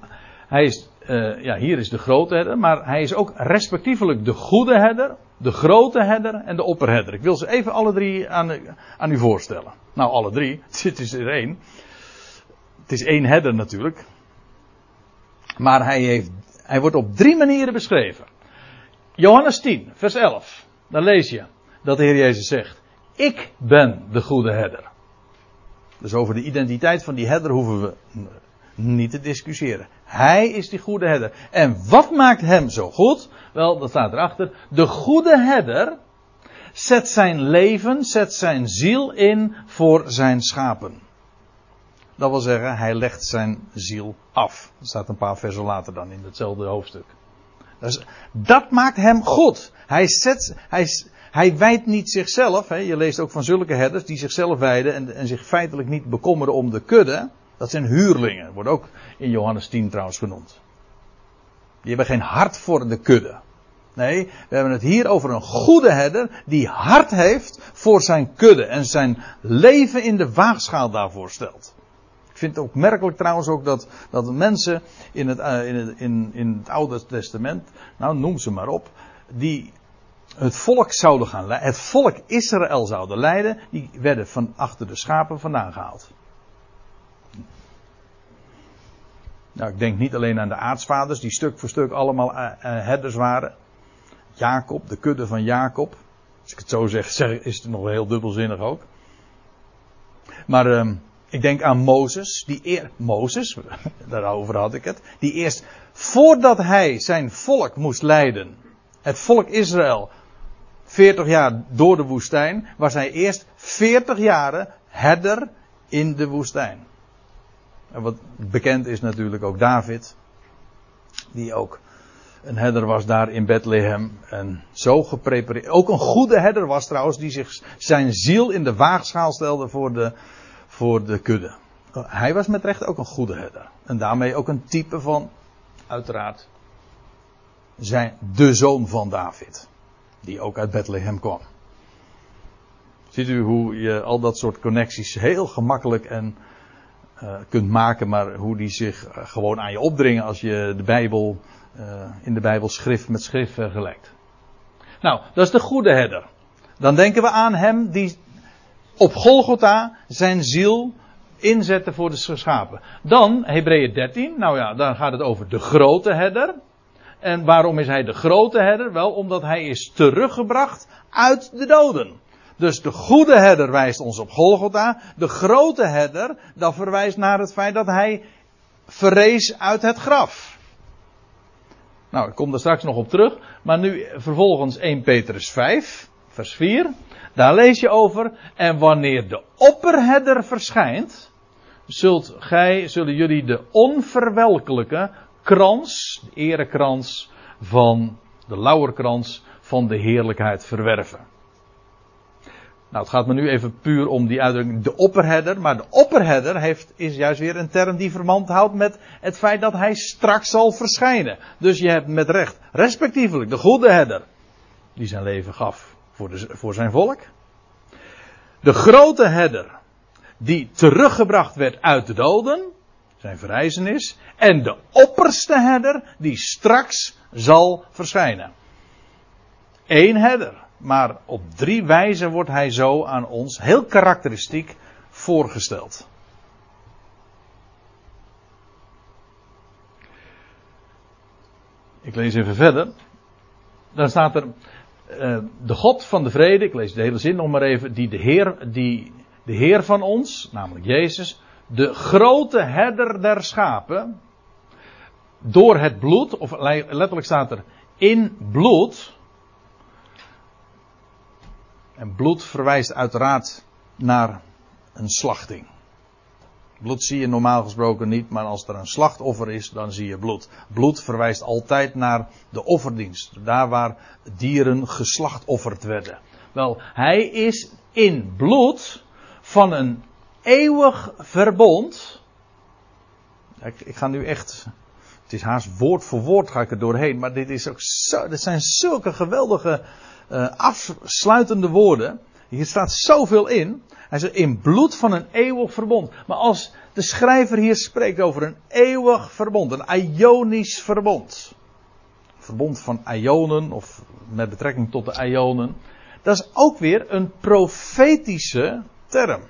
hij is, uh, ja, hier is de grote herder, maar hij is ook respectievelijk de goede herder, de grote herder en de opperherder. Ik wil ze even alle drie aan, aan u voorstellen. Nou, alle drie, het is er één. Het is één herder natuurlijk. Maar hij heeft, hij wordt op drie manieren beschreven. Johannes 10, vers 11. Dan lees je dat de Heer Jezus zegt: Ik ben de goede herder. Dus over de identiteit van die herder hoeven we niet te discussiëren. Hij is die goede herder. En wat maakt hem zo goed? Wel, dat staat erachter. De goede herder zet zijn leven, zet zijn ziel in voor zijn schapen. Dat wil zeggen, hij legt zijn ziel af. Dat staat een paar versen later dan in hetzelfde hoofdstuk. Dat maakt hem goed. Hij, zet, hij, hij wijdt niet zichzelf. Hè. Je leest ook van zulke herders die zichzelf wijden en, en zich feitelijk niet bekommeren om de kudde. Dat zijn huurlingen. Wordt ook in Johannes 10 trouwens genoemd. Die hebben geen hart voor de kudde. Nee, we hebben het hier over een goede herder die hart heeft voor zijn kudde en zijn leven in de waagschaal daarvoor stelt. Ik vind het ook merkelijk trouwens ook dat, dat mensen in het, uh, in, het, in, in het Oude Testament, nou noem ze maar op, die het volk zouden gaan het volk Israël zouden leiden, die werden van achter de schapen vandaan gehaald. Nou, ik denk niet alleen aan de aartsvaders, die stuk voor stuk allemaal uh, herders waren. Jacob, de kudde van Jacob. Als ik het zo zeg, is het nog heel dubbelzinnig ook. Maar uh, ik denk aan Mozes, die eer, Mozes, daarover had ik het, die eerst voordat hij zijn volk moest leiden, het volk Israël, 40 jaar door de woestijn, was hij eerst 40 jaren herder in de woestijn. En wat bekend is natuurlijk ook David, die ook een herder was daar in Bethlehem. En zo geprepareerd. Ook een goede herder was trouwens, die zich zijn ziel in de waagschaal stelde voor de, voor de kudde. Hij was met recht ook een goede herder. En daarmee ook een type van, uiteraard, zijn de zoon van David. Die ook uit Bethlehem kwam. Ziet u hoe je al dat soort connecties heel gemakkelijk en uh, kunt maken, maar hoe die zich uh, gewoon aan je opdringen als je de Bijbel uh, in de Bijbel schrift met schrift vergelijkt. Nou, dat is de goede herder. Dan denken we aan hem die op Golgotha zijn ziel inzette voor de schapen. Dan, Hebreeën 13, nou ja, dan gaat het over de grote herder. En waarom is hij de grote herder? Wel, omdat hij is teruggebracht uit de doden. Dus de goede herder wijst ons op Golgotha. De grote herder, dat verwijst naar het feit dat hij verrees uit het graf. Nou, ik kom daar straks nog op terug. Maar nu vervolgens 1 Petrus 5, vers 4. Daar lees je over. En wanneer de opperherder verschijnt, zult gij, zullen jullie de onverwelkelijke krans, de erekrans van de lauwerkrans van de heerlijkheid verwerven. Nou, het gaat me nu even puur om die uitdrukking, de opperherder. Maar de opperherder heeft, is juist weer een term die verband houdt met het feit dat hij straks zal verschijnen. Dus je hebt met recht, respectievelijk, de goede herder, die zijn leven gaf voor, de, voor zijn volk. De grote herder, die teruggebracht werd uit de doden, zijn verrijzenis. En de opperste herder, die straks zal verschijnen. Eén herder. Maar op drie wijzen wordt hij zo aan ons heel karakteristiek voorgesteld. Ik lees even verder. Dan staat er uh, de God van de vrede, ik lees de hele zin nog maar even, die de Heer, die de Heer van ons, namelijk Jezus, de grote herder der schapen, door het bloed, of letterlijk staat er in bloed, en bloed verwijst uiteraard naar een slachting. Bloed zie je normaal gesproken niet, maar als er een slachtoffer is, dan zie je bloed. Bloed verwijst altijd naar de offerdienst. Daar waar dieren geslachtofferd werden. Wel, hij is in bloed van een eeuwig verbond. Ik, ik ga nu echt. Het is haast woord voor woord ga ik er doorheen. Maar dit, is ook zo, zijn zulke geweldige uh, afsluitende woorden. Hier staat zoveel in. Hij zegt in bloed van een eeuwig verbond. Maar als de schrijver hier spreekt over een eeuwig verbond, een ionisch verbond. Verbond van ionen of met betrekking tot de ionen. Dat is ook weer een profetische term.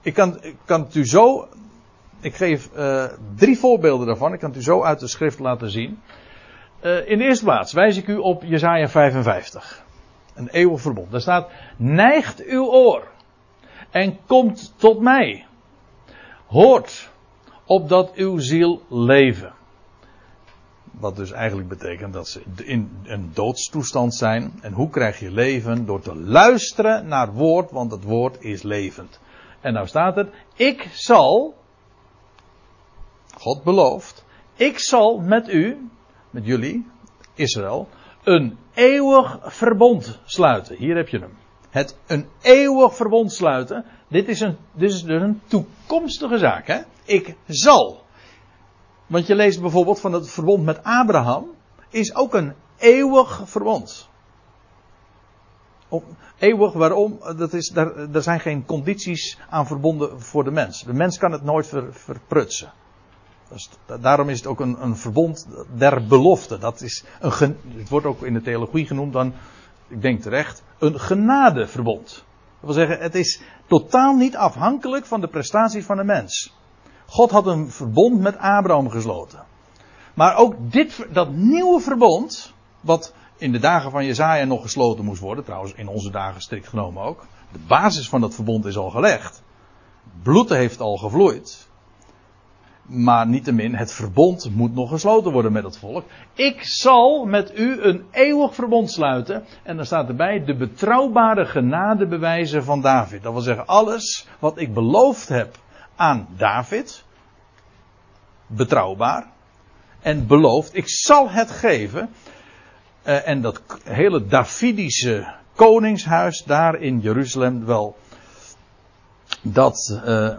Ik kan, ik kan het u zo Ik geef uh, drie voorbeelden daarvan. Ik kan het u zo uit de schrift laten zien. Uh, in de eerste plaats wijs ik u op Jesaja 55. Een eeuwig verbond. Daar staat, neigt uw oor en komt tot mij. Hoort, opdat uw ziel leven. Wat dus eigenlijk betekent dat ze in een doodstoestand zijn. En hoe krijg je leven? Door te luisteren naar woord, want het woord is levend. En nou staat het, ik zal, God belooft, ik zal met u, met jullie, Israël, een eeuwig verbond sluiten. Hier heb je hem. Het een eeuwig verbond sluiten. Dit is, een, dit is dus een toekomstige zaak. Hè? Ik zal. Want je leest bijvoorbeeld van het verbond met Abraham. Is ook een eeuwig verbond. eeuwig, waarom? Dat is, daar, er zijn geen condities aan verbonden voor de mens. De mens kan het nooit ver, verprutsen. Dus daarom is het ook een, een verbond der belofte. Dat is een, het wordt ook in de theologie genoemd dan, ik denk terecht, een genadeverbond. Dat wil zeggen, het is totaal niet afhankelijk van de prestaties van de mens. God had een verbond met Abraham gesloten. Maar ook dit, dat nieuwe verbond, wat in de dagen van Jezaja nog gesloten moest worden, trouwens in onze dagen strikt genomen ook. De basis van dat verbond is al gelegd. Bloed heeft al gevloeid. Maar niettemin, het verbond moet nog gesloten worden met het volk. Ik zal met u een eeuwig verbond sluiten. En dan staat erbij de betrouwbare genadebewijzen van David. Dat wil zeggen, alles wat ik beloofd heb aan David. Betrouwbaar. En beloofd, ik zal het geven. Uh, en dat hele Davidische koningshuis daar in Jeruzalem, wel. Dat. Uh,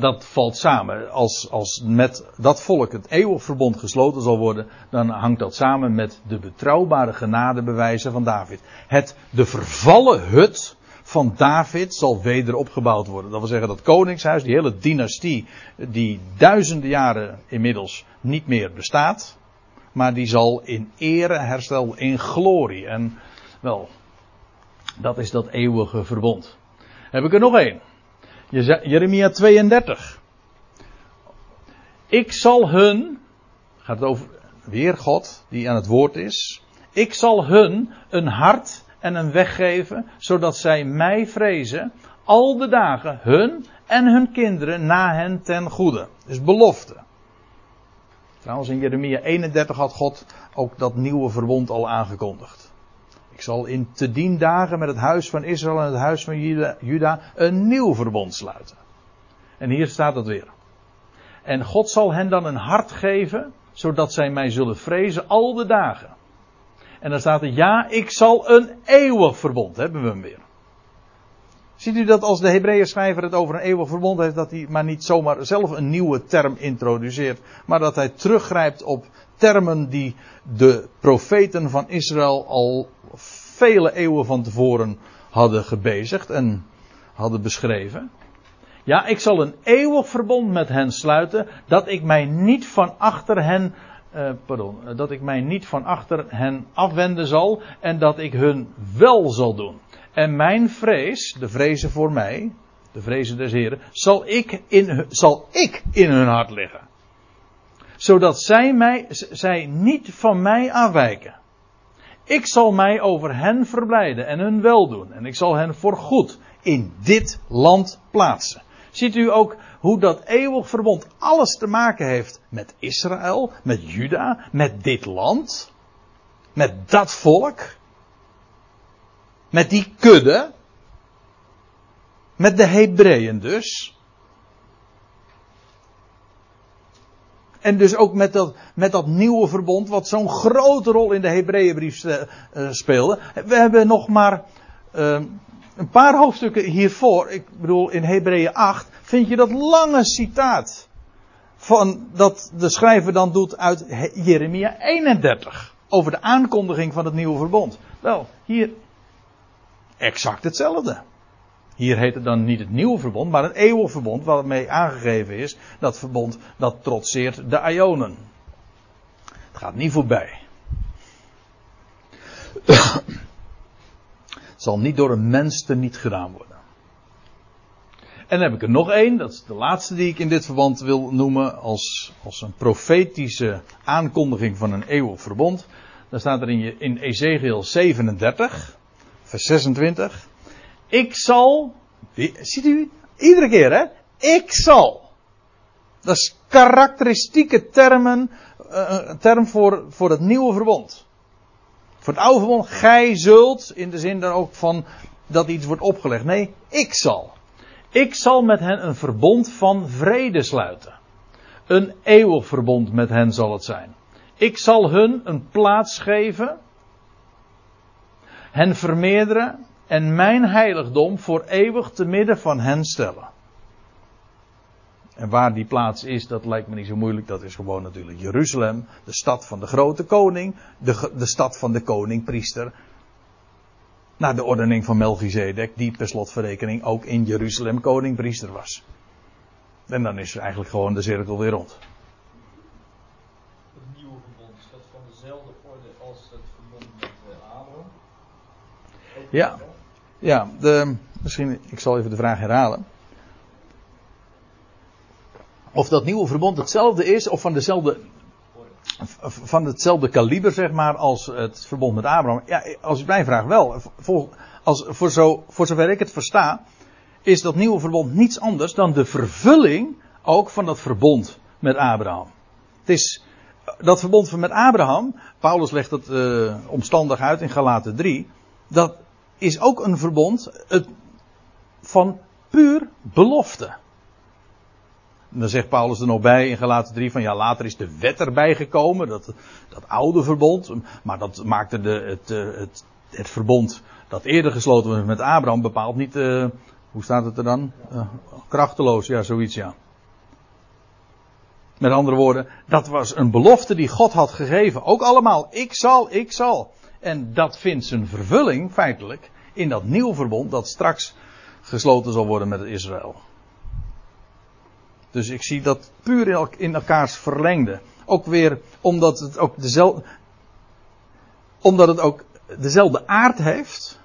dat valt samen. Als, als met dat volk het eeuwig verbond gesloten zal worden, dan hangt dat samen met de betrouwbare genadebewijzen van David. Het, de vervallen hut van David zal weder opgebouwd worden. Dat wil zeggen dat koningshuis, die hele dynastie, die duizenden jaren inmiddels niet meer bestaat, maar die zal in ere herstellen, in glorie. En wel, dat is dat eeuwige verbond. Heb ik er nog één. Jeremia 32. Ik zal hun, gaat het over weer God die aan het woord is. Ik zal hun een hart en een weg geven, zodat zij mij vrezen, al de dagen, hun en hun kinderen na hen ten goede. Dus belofte. Trouwens, in Jeremia 31 had God ook dat nieuwe verbond al aangekondigd. Ik zal in te dien dagen met het huis van Israël en het huis van Juda een nieuw verbond sluiten. En hier staat het weer. En God zal hen dan een hart geven, zodat zij mij zullen vrezen al de dagen. En dan staat er, ja, ik zal een eeuwig verbond, hebben we hem weer. Ziet u dat als de Hebreeën schrijver het over een eeuwig verbond heeft, dat hij maar niet zomaar zelf een nieuwe term introduceert, maar dat hij teruggrijpt op termen die de profeten van Israël al vele eeuwen van tevoren hadden gebezigd en hadden beschreven. Ja, ik zal een eeuwig verbond met hen sluiten, dat ik mij niet van achter hen, uh, pardon, dat ik mij niet van achter hen afwenden zal en dat ik hun wel zal doen. En mijn vrees, de vrezen voor mij, de vrezen des Heren, zal ik in, zal ik in hun hart liggen. Zodat zij, mij, zij niet van mij afwijken. Ik zal mij over hen verblijden en hun weldoen. En ik zal hen voorgoed in dit land plaatsen. Ziet u ook hoe dat eeuwig verbond alles te maken heeft met Israël, met Juda, met dit land, met dat volk, met die kudde, met de Hebreeën dus. En dus ook met dat, met dat nieuwe verbond, wat zo'n grote rol in de Hebreeënbrief uh, speelde. We hebben nog maar uh, een paar hoofdstukken hiervoor, ik bedoel in Hebreeën 8, vind je dat lange citaat. Van, dat de schrijver dan doet uit Jeremia 31. Over de aankondiging van het nieuwe verbond. Wel, hier exact hetzelfde. Hier heet het dan niet het nieuwe verbond, maar het eeuwig verbond, waarmee aangegeven is dat verbond dat trotseert de Ionen. Het gaat niet voorbij. het zal niet door een mens te niet gedaan worden. En dan heb ik er nog één, dat is de laatste die ik in dit verband wil noemen als, als een profetische aankondiging van een eeuwig verbond. Dan staat er in, in Ezekiel 37, vers 26. Ik zal, ziet u, iedere keer hè, ik zal. Dat is karakteristieke termen, uh, term voor, voor het nieuwe verbond. Voor het oude verbond, gij zult, in de zin dan ook van dat iets wordt opgelegd. Nee, ik zal. Ik zal met hen een verbond van vrede sluiten. Een eeuwig verbond met hen zal het zijn. Ik zal hun een plaats geven, hen vermeerderen en mijn heiligdom voor eeuwig te midden van hen stellen. En waar die plaats is, dat lijkt me niet zo moeilijk. Dat is gewoon natuurlijk Jeruzalem, de stad van de grote koning, de, de stad van de koning-priester. Naar de ordening van Melchizedek, die per slotverrekening ook in Jeruzalem koning-priester was. En dan is er eigenlijk gewoon de cirkel weer rond. Het nieuwe verbond, is dat van dezelfde orde als het verbond met uh, Abraham? Ja, ja misschien, ik zal even de vraag herhalen of dat nieuwe verbond hetzelfde is, of van dezelfde. Van hetzelfde kaliber, zeg maar, als het verbond met Abraham. Ja, als ik mij vraag wel. Als, voor, zo, voor zover ik het versta, is dat nieuwe verbond niets anders dan de vervulling ook van dat verbond met Abraham. Het is dat verbond met Abraham, Paulus legt het uh, omstandig uit in Galaten 3, dat is ook een verbond het, van puur belofte. Dan zegt Paulus er nog bij in Galaten 3 van ja, later is de wet erbij gekomen, dat, dat oude verbond. Maar dat maakte de, het, eh, het, het verbond dat eerder gesloten was met Abraham bepaald niet, uh, hoe staat het er dan? Uh, krachteloos, ja, zoiets ja. Met andere woorden, dat was een belofte die God had gegeven. Ook allemaal, ik zal, ik zal. En dat vindt zijn vervulling feitelijk in dat nieuw verbond dat straks gesloten zal worden met Israël. Dus ik zie dat puur in elkaars verlengde. Ook weer omdat het ook dezelfde, omdat het ook dezelfde aard heeft.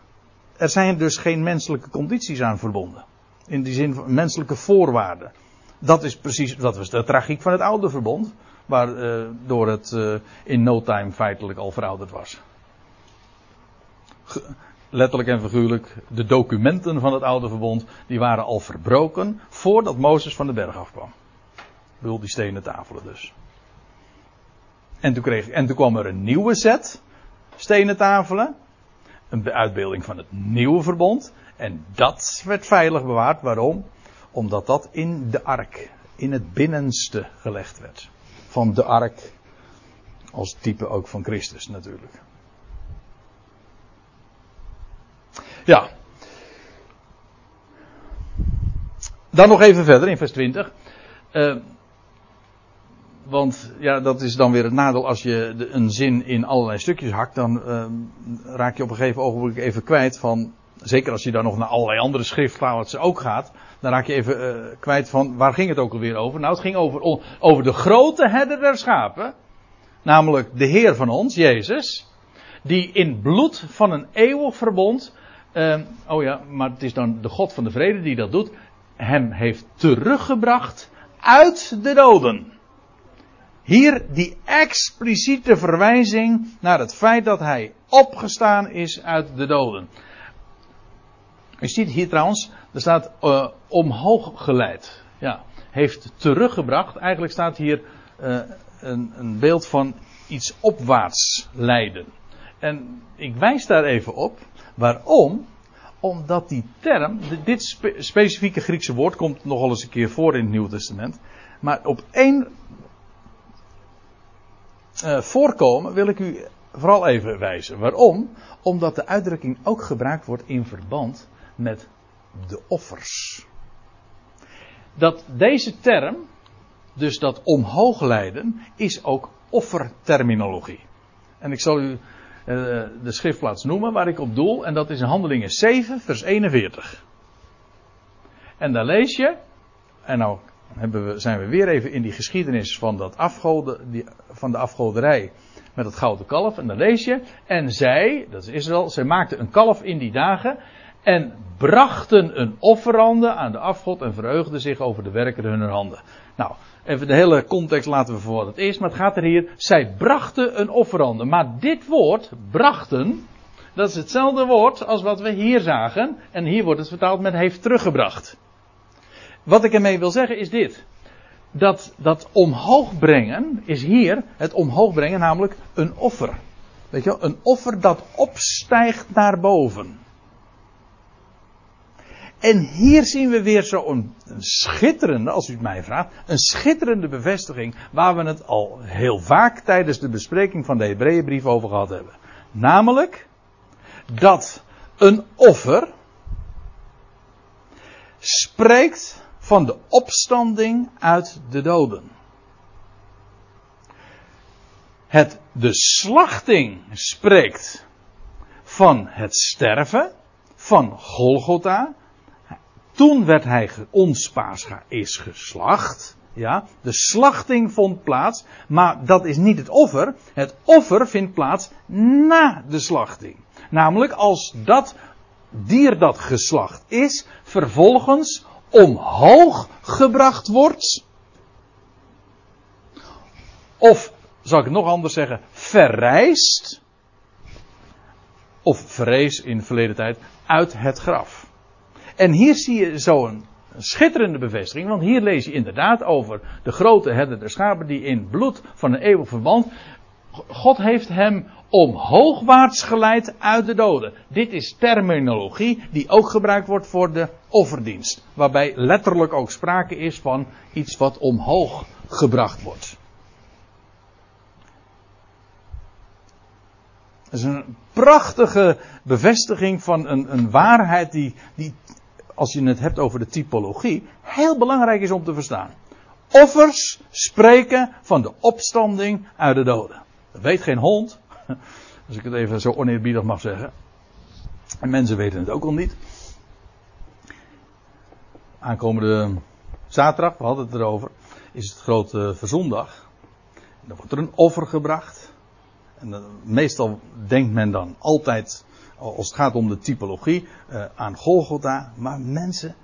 Er zijn dus geen menselijke condities aan verbonden. In die zin van menselijke voorwaarden. Dat is precies, dat was de tragiek van het oude verbond. Waardoor uh, het uh, in no time feitelijk al verouderd was letterlijk en figuurlijk, de documenten van het oude verbond, die waren al verbroken voordat Mozes van de berg afkwam. Ik bedoel, die stenen tafelen dus. En toen, kreeg, en toen kwam er een nieuwe set stenen tafelen. Een uitbeelding van het nieuwe verbond. En dat werd veilig bewaard. Waarom? Omdat dat in de ark, in het binnenste gelegd werd. Van de ark, als type ook van Christus natuurlijk. Ja. Dan nog even verder in vers 20. Uh, eh, want ja, dat is dan weer het nadeel als je een zin in allerlei stukjes hakt. Dan uh, raak je op een gegeven ogenblik even kwijt van. Zeker als je dan nog naar allerlei andere schriftplaatsen ook gaat. Dan raak je even uh, kwijt van waar ging het ook alweer over? Nou, het ging over, over de grote herder der schapen. Namelijk de Heer van ons, Jezus. Die in bloed van een eeuwig verbond uh, oh ja, maar het is dan de God van de vrede die dat doet. Hem heeft teruggebracht uit de doden. Hier die expliciete verwijzing naar het feit dat hij opgestaan is uit de doden. U ziet hier trouwens, er staat uh, omhoog geleid. Ja, heeft teruggebracht. Eigenlijk staat hier uh, een, een beeld van iets opwaarts leiden. En ik wijs daar even op. Waarom? Omdat die term, dit specifieke Griekse woord komt nogal eens een keer voor in het Nieuwe Testament. Maar op één uh, voorkomen wil ik u vooral even wijzen. Waarom? Omdat de uitdrukking ook gebruikt wordt in verband met de offers. Dat deze term, dus dat omhoog leiden, is ook offerterminologie. En ik zal u eh, de schriftplaats noemen waar ik op doel. En dat is in Handelingen 7, vers 41. En daar lees je. En nou we, zijn we weer even in die geschiedenis van, dat die, van de afgoderij met het gouden kalf. En dan lees je. En zij, dat is Israël, zij maakte een kalf in die dagen. En brachten een offerande aan de afgod en verheugden zich over de werken hunner handen. Nou, even de hele context laten we voor het is, maar het gaat er hier. Zij brachten een offerande. Maar dit woord, brachten, dat is hetzelfde woord als wat we hier zagen. En hier wordt het vertaald met heeft teruggebracht. Wat ik ermee wil zeggen is dit. Dat, dat omhoog brengen is hier het omhoog brengen, namelijk een offer. Weet je wel, een offer dat opstijgt naar boven. En hier zien we weer zo'n schitterende, als u het mij vraagt, een schitterende bevestiging waar we het al heel vaak tijdens de bespreking van de Hebreeënbrief over gehad hebben. Namelijk dat een offer spreekt van de opstanding uit de doden. Het, de slachting spreekt van het sterven van Golgotha. Toen werd hij, ons is geslacht. Ja, de slachting vond plaats, maar dat is niet het offer. Het offer vindt plaats na de slachting. Namelijk als dat dier dat geslacht is, vervolgens omhoog gebracht wordt. Of, zal ik het nog anders zeggen, verrijst. Of verrees in de verleden tijd uit het graf. En hier zie je zo'n schitterende bevestiging, want hier lees je inderdaad over de grote herder der schapen die in bloed van een eeuwig verband. God heeft hem omhoogwaarts geleid uit de doden. Dit is terminologie die ook gebruikt wordt voor de offerdienst. Waarbij letterlijk ook sprake is van iets wat omhoog gebracht wordt. Dat is een prachtige bevestiging van een, een waarheid die, die, als je het hebt over de typologie, heel belangrijk is om te verstaan. Offers spreken van de opstanding uit de doden. Dat weet geen hond, als ik het even zo oneerbiedig mag zeggen. En mensen weten het ook al niet. Aankomende zaterdag, we hadden het erover, is het grote verzondag. Dan wordt er een offer gebracht. En meestal denkt men dan altijd, als het gaat om de typologie, uh, aan Golgotha. Maar mensen,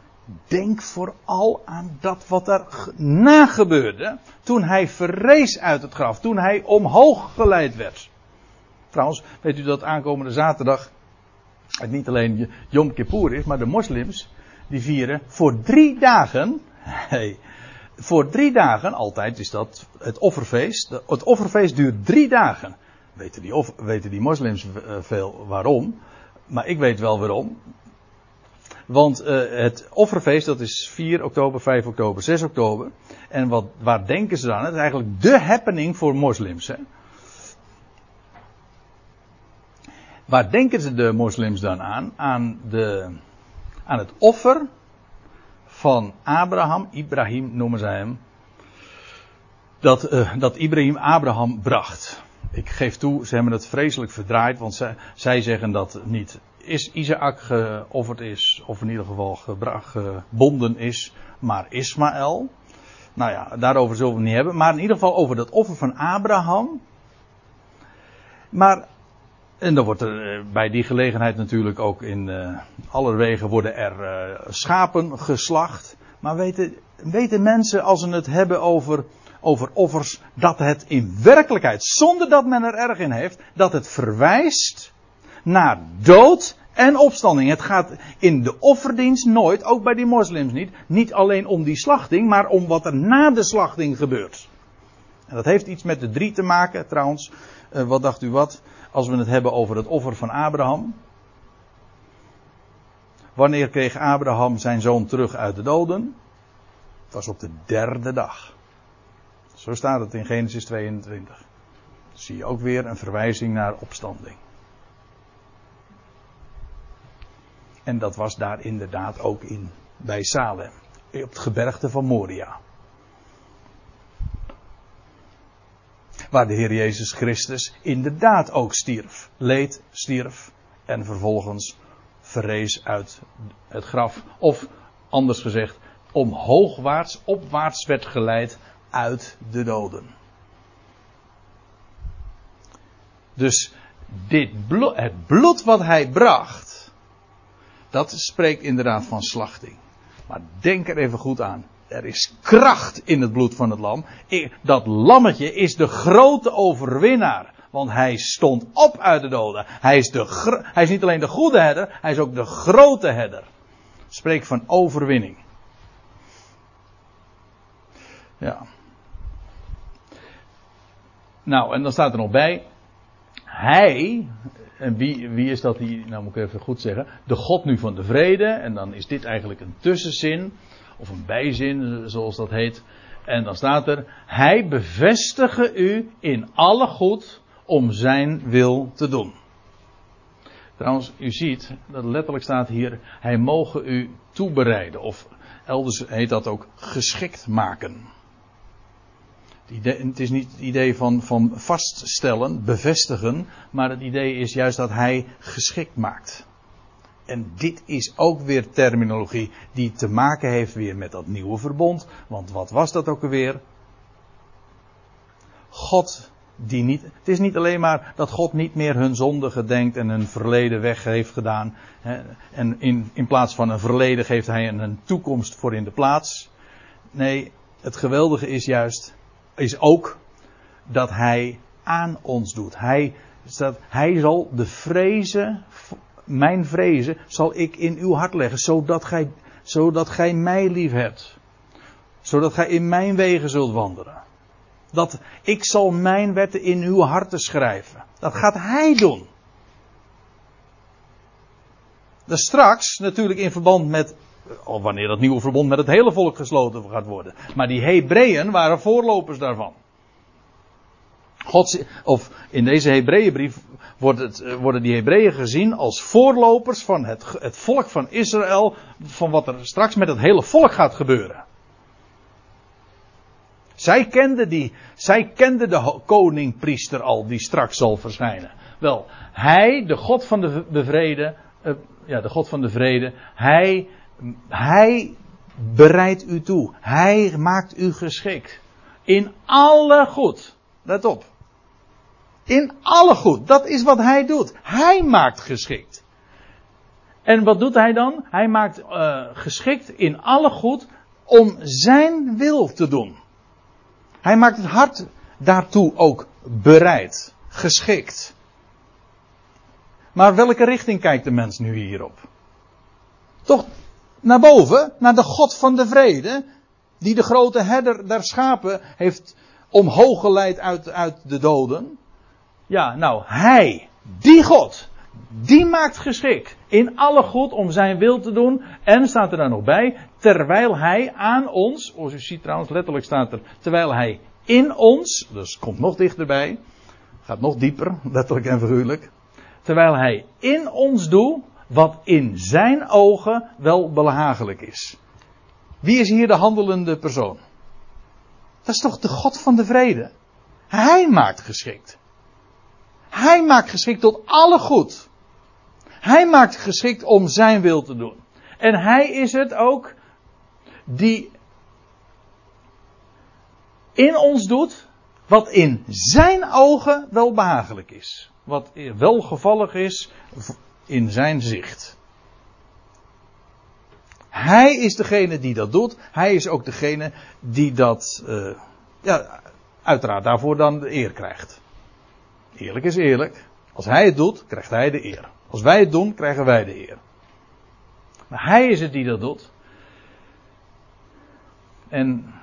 denk vooral aan dat wat er na gebeurde. Toen hij verrees uit het graf. Toen hij omhoog geleid werd. Trouwens, weet u dat aankomende zaterdag het niet alleen Yom Kippur is, maar de moslims die vieren voor drie dagen. Hey, voor drie dagen, altijd is dat het offerfeest. Het offerfeest duurt drie dagen. Weten die, of, weten die moslims eh, veel waarom? Maar ik weet wel waarom. Want uh, het offerfeest, dat is 4 oktober, 5 oktober, 6 oktober. En wat, waar denken ze dan? Het is eigenlijk de happening voor moslims. Hè? Waar denken ze de moslims dan aan? Aan, de, aan het offer van Abraham, Ibrahim noemen zij hem. Dat, uh, dat Ibrahim Abraham bracht. Ik geef toe, ze hebben het vreselijk verdraaid, want zij, zij zeggen dat niet is Isaac geofferd is, of in ieder geval gebonden is, maar Ismaël. Nou ja, daarover zullen we het niet hebben, maar in ieder geval over dat offer van Abraham. Maar en dan wordt er eh, bij die gelegenheid natuurlijk ook in uh, alle wegen worden er uh, schapen geslacht. Maar weten, weten mensen als ze het hebben over, over offers, dat het in werkelijkheid, zonder dat men er erg in heeft, dat het verwijst naar dood en opstanding. Het gaat in de offerdienst nooit, ook bij die moslims niet, niet alleen om die slachting, maar om wat er na de slachting gebeurt. En dat heeft iets met de drie te maken, trouwens. Uh, wat dacht u wat? Als we het hebben over het offer van Abraham. Wanneer kreeg Abraham zijn zoon terug uit de doden? Het was op de derde dag. Zo staat het in Genesis 22. Dan zie je ook weer een verwijzing naar opstanding. En dat was daar inderdaad ook in bij Salem. Op het gebergte van Moria. Waar de Heer Jezus Christus inderdaad ook stierf. Leed, stierf en vervolgens verrees uit het graf. Of anders gezegd, omhoogwaarts, opwaarts werd geleid uit de doden. Dus dit het bloed wat hij bracht, Dat spreekt inderdaad van slachting. Maar denk er even goed aan. Er is kracht in het bloed van het lam. Dat lammetje is de grote overwinnaar. Want hij stond op uit de doden. Hij is, de, hij is niet alleen de goede herder, hij is ook de grote herder. Spreek van overwinning. Ja. Nou, en dan staat er nog bij. Hij, en wie, wie is dat die, nou moet ik even goed zeggen, de God nu van de vrede. En dan is dit eigenlijk een tussenzin, of een bijzin, zoals dat heet. En dan staat er, hij bevestige u in alle goed om zijn wil te doen. Trouwens, u ziet dat letterlijk staat hier, hij mogen u toebereiden. Of elders heet dat ook geschikt maken. Het is niet het idee van, van vaststellen, bevestigen, maar het idee is juist dat hij geschikt maakt. En dit is ook weer terminologie die te maken heeft weer met dat nieuwe verbond. Want wat was dat ook alweer? God die niet. Het is niet alleen maar dat God niet meer hun zonde gedenkt en hun verleden weg heeft gedaan. Hè, en in, in plaats van een verleden geeft hij een toekomst voor in de plaats. Nee, het geweldige is juist is ook dat hij aan ons doet. Hij, staat, hij zal de vrezen, mijn vrezen, zal ik in uw hart leggen, zodat gij, zodat gij mij lief hebt. Zodat gij in mijn wegen zult wandelen. Dat ik zal mijn wetten in uw harten schrijven. Dat gaat hij doen. Dat straks natuurlijk in verband met of wanneer dat nieuwe verbond met het hele volk gesloten gaat worden. Maar die Hebreeën waren voorlopers daarvan. God, of in deze Hebreeënbrief eh, worden die Hebreeën gezien als voorlopers van het, het volk van Israël, van wat er straks met het hele volk gaat gebeuren. Zij kenden die, zij kenden de koning priester al die straks zal verschijnen. Wel, hij, de God van de bevrede, uh, ja, de God van de vrede, hij hij bereidt u toe. Hij maakt u geschikt. In alle goed. Let op. In alle goed. Dat is wat hij doet. Hij maakt geschikt. En wat doet hij dan? Hij maakt uh, geschikt in alle goed om zijn wil te doen. Hij maakt het hart daartoe ook bereid, geschikt. Maar welke richting kijkt de mens nu hierop? Toch naar boven, naar de God van de vrede, die de grote herder der schapen heeft omhoog geleid uit, uit de doden. Ja, nou, hij, die God, die maakt geschikt in alle goed om zijn wil te doen. En staat er dan nog bij, terwijl hij aan ons, zoals u ziet trouwens, letterlijk staat er, terwijl hij in ons, dus komt nog dichterbij, gaat nog dieper, letterlijk en figuurlijk. Terwijl hij in ons doet, wat in zijn ogen wel behagelijk is. Wie is hier de handelende persoon? Dat is toch de God van de vrede? Hij maakt geschikt. Hij maakt geschikt tot alle goed. Hij maakt geschikt om zijn wil te doen. En hij is het ook die in ons doet wat in zijn ogen wel behagelijk is. Wat welgevallig is in zijn zicht. Hij is degene die dat doet. Hij is ook degene die dat, uh, ja, uiteraard daarvoor dan de eer krijgt. Eerlijk is eerlijk. Als hij het doet, krijgt hij de eer. Als wij het doen, krijgen wij de eer. Maar hij is het die dat doet. En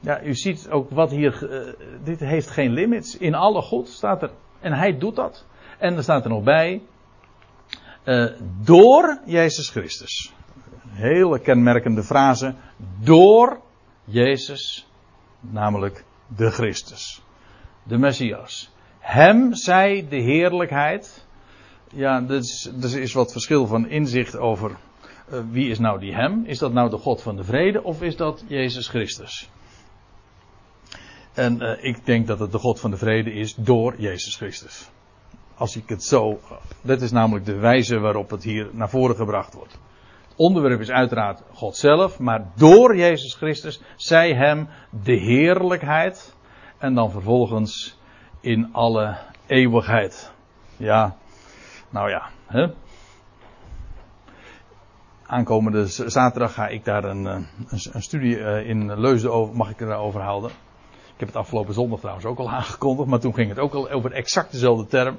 ja, u ziet ook wat hier. Uh, dit heeft geen limits. In alle goed staat er. En hij doet dat. En er staat er nog bij. Uh, door Jezus Christus. Hele kenmerkende frase. Door Jezus, namelijk de Christus. De Messias. Hem zij de heerlijkheid. Ja, er is, is wat verschil van inzicht over uh, wie is nou die hem. Is dat nou de God van de vrede of is dat Jezus Christus? En uh, ik denk dat het de God van de vrede is door Jezus Christus. Als ik het zo. Dat is namelijk de wijze waarop het hier naar voren gebracht wordt. Het onderwerp is uiteraard God zelf, maar door Jezus Christus zij hem de heerlijkheid. En dan vervolgens in alle eeuwigheid. Ja, nou ja. Hè? aankomende zaterdag ga ik daar een, een, een studie in Leusden over, mag ik erover houden. Ik heb het afgelopen zondag trouwens ook al aangekondigd, maar toen ging het ook al over exact dezelfde term.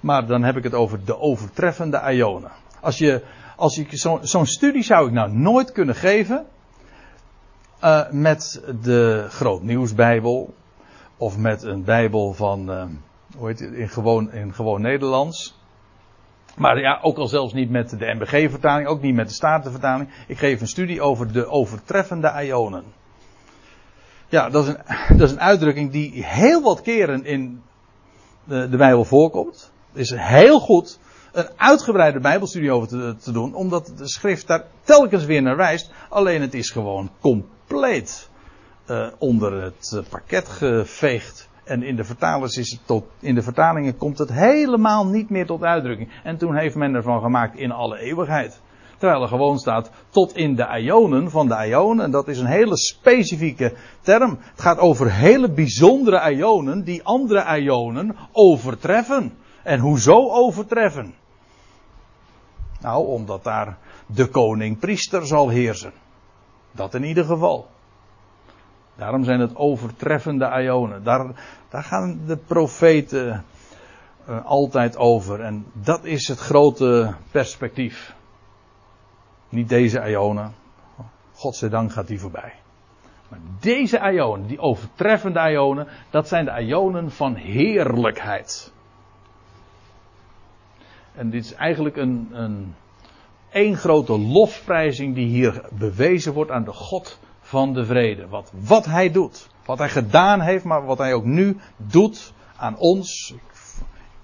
Maar dan heb ik het over de overtreffende ionen. Als je, als je zo'n zo studie zou ik nou nooit kunnen geven uh, met de Grootnieuwsbijbel of met een Bijbel van, uh, hoe heet het, in gewoon, in gewoon Nederlands. Maar ja, ook al zelfs niet met de MBG-vertaling, ook niet met de Statenvertaling. Ik geef een studie over de overtreffende ionen. Ja, dat is, een, dat is een uitdrukking die heel wat keren in de, de Bijbel voorkomt. Is heel goed een uitgebreide Bijbelstudie over te, te, doen, omdat de schrift daar telkens weer naar wijst. Alleen het is gewoon compleet uh, onder het uh, parket geveegd. En in de vertalers is tot, in de vertalingen komt het helemaal niet meer tot uitdrukking. En toen heeft men ervan gemaakt in alle eeuwigheid. Terwijl er gewoon staat tot in de ionen van de ionen. En dat is een hele specifieke term. Het gaat over hele bijzondere ionen die andere ionen overtreffen. En hoezo overtreffen? Nou, omdat daar de koning-priester zal heersen. Dat in ieder geval. Daarom zijn het overtreffende ionen. Daar, daar gaan de profeten uh, altijd over. En dat is het grote perspectief. Niet deze ionen. Godzijdank gaat die voorbij. Maar deze ionen, die overtreffende ionen, dat zijn de ionen van heerlijkheid. En dit is eigenlijk een, een één grote lofprijzing die hier bewezen wordt aan de God van de vrede. Wat, wat hij doet. Wat hij gedaan heeft, maar wat hij ook nu doet aan ons.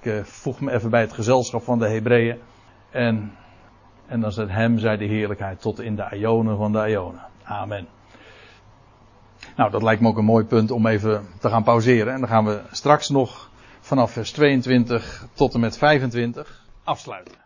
Ik, uh, voeg me even bij het gezelschap van de Hebreeën. En, en dan zet hem, zij de heerlijkheid, tot in de ionen van de ionen. Amen. Nou, dat lijkt me ook een mooi punt om even te gaan pauzeren. En dan gaan we straks nog vanaf vers 22 tot en met 25 afsluiten.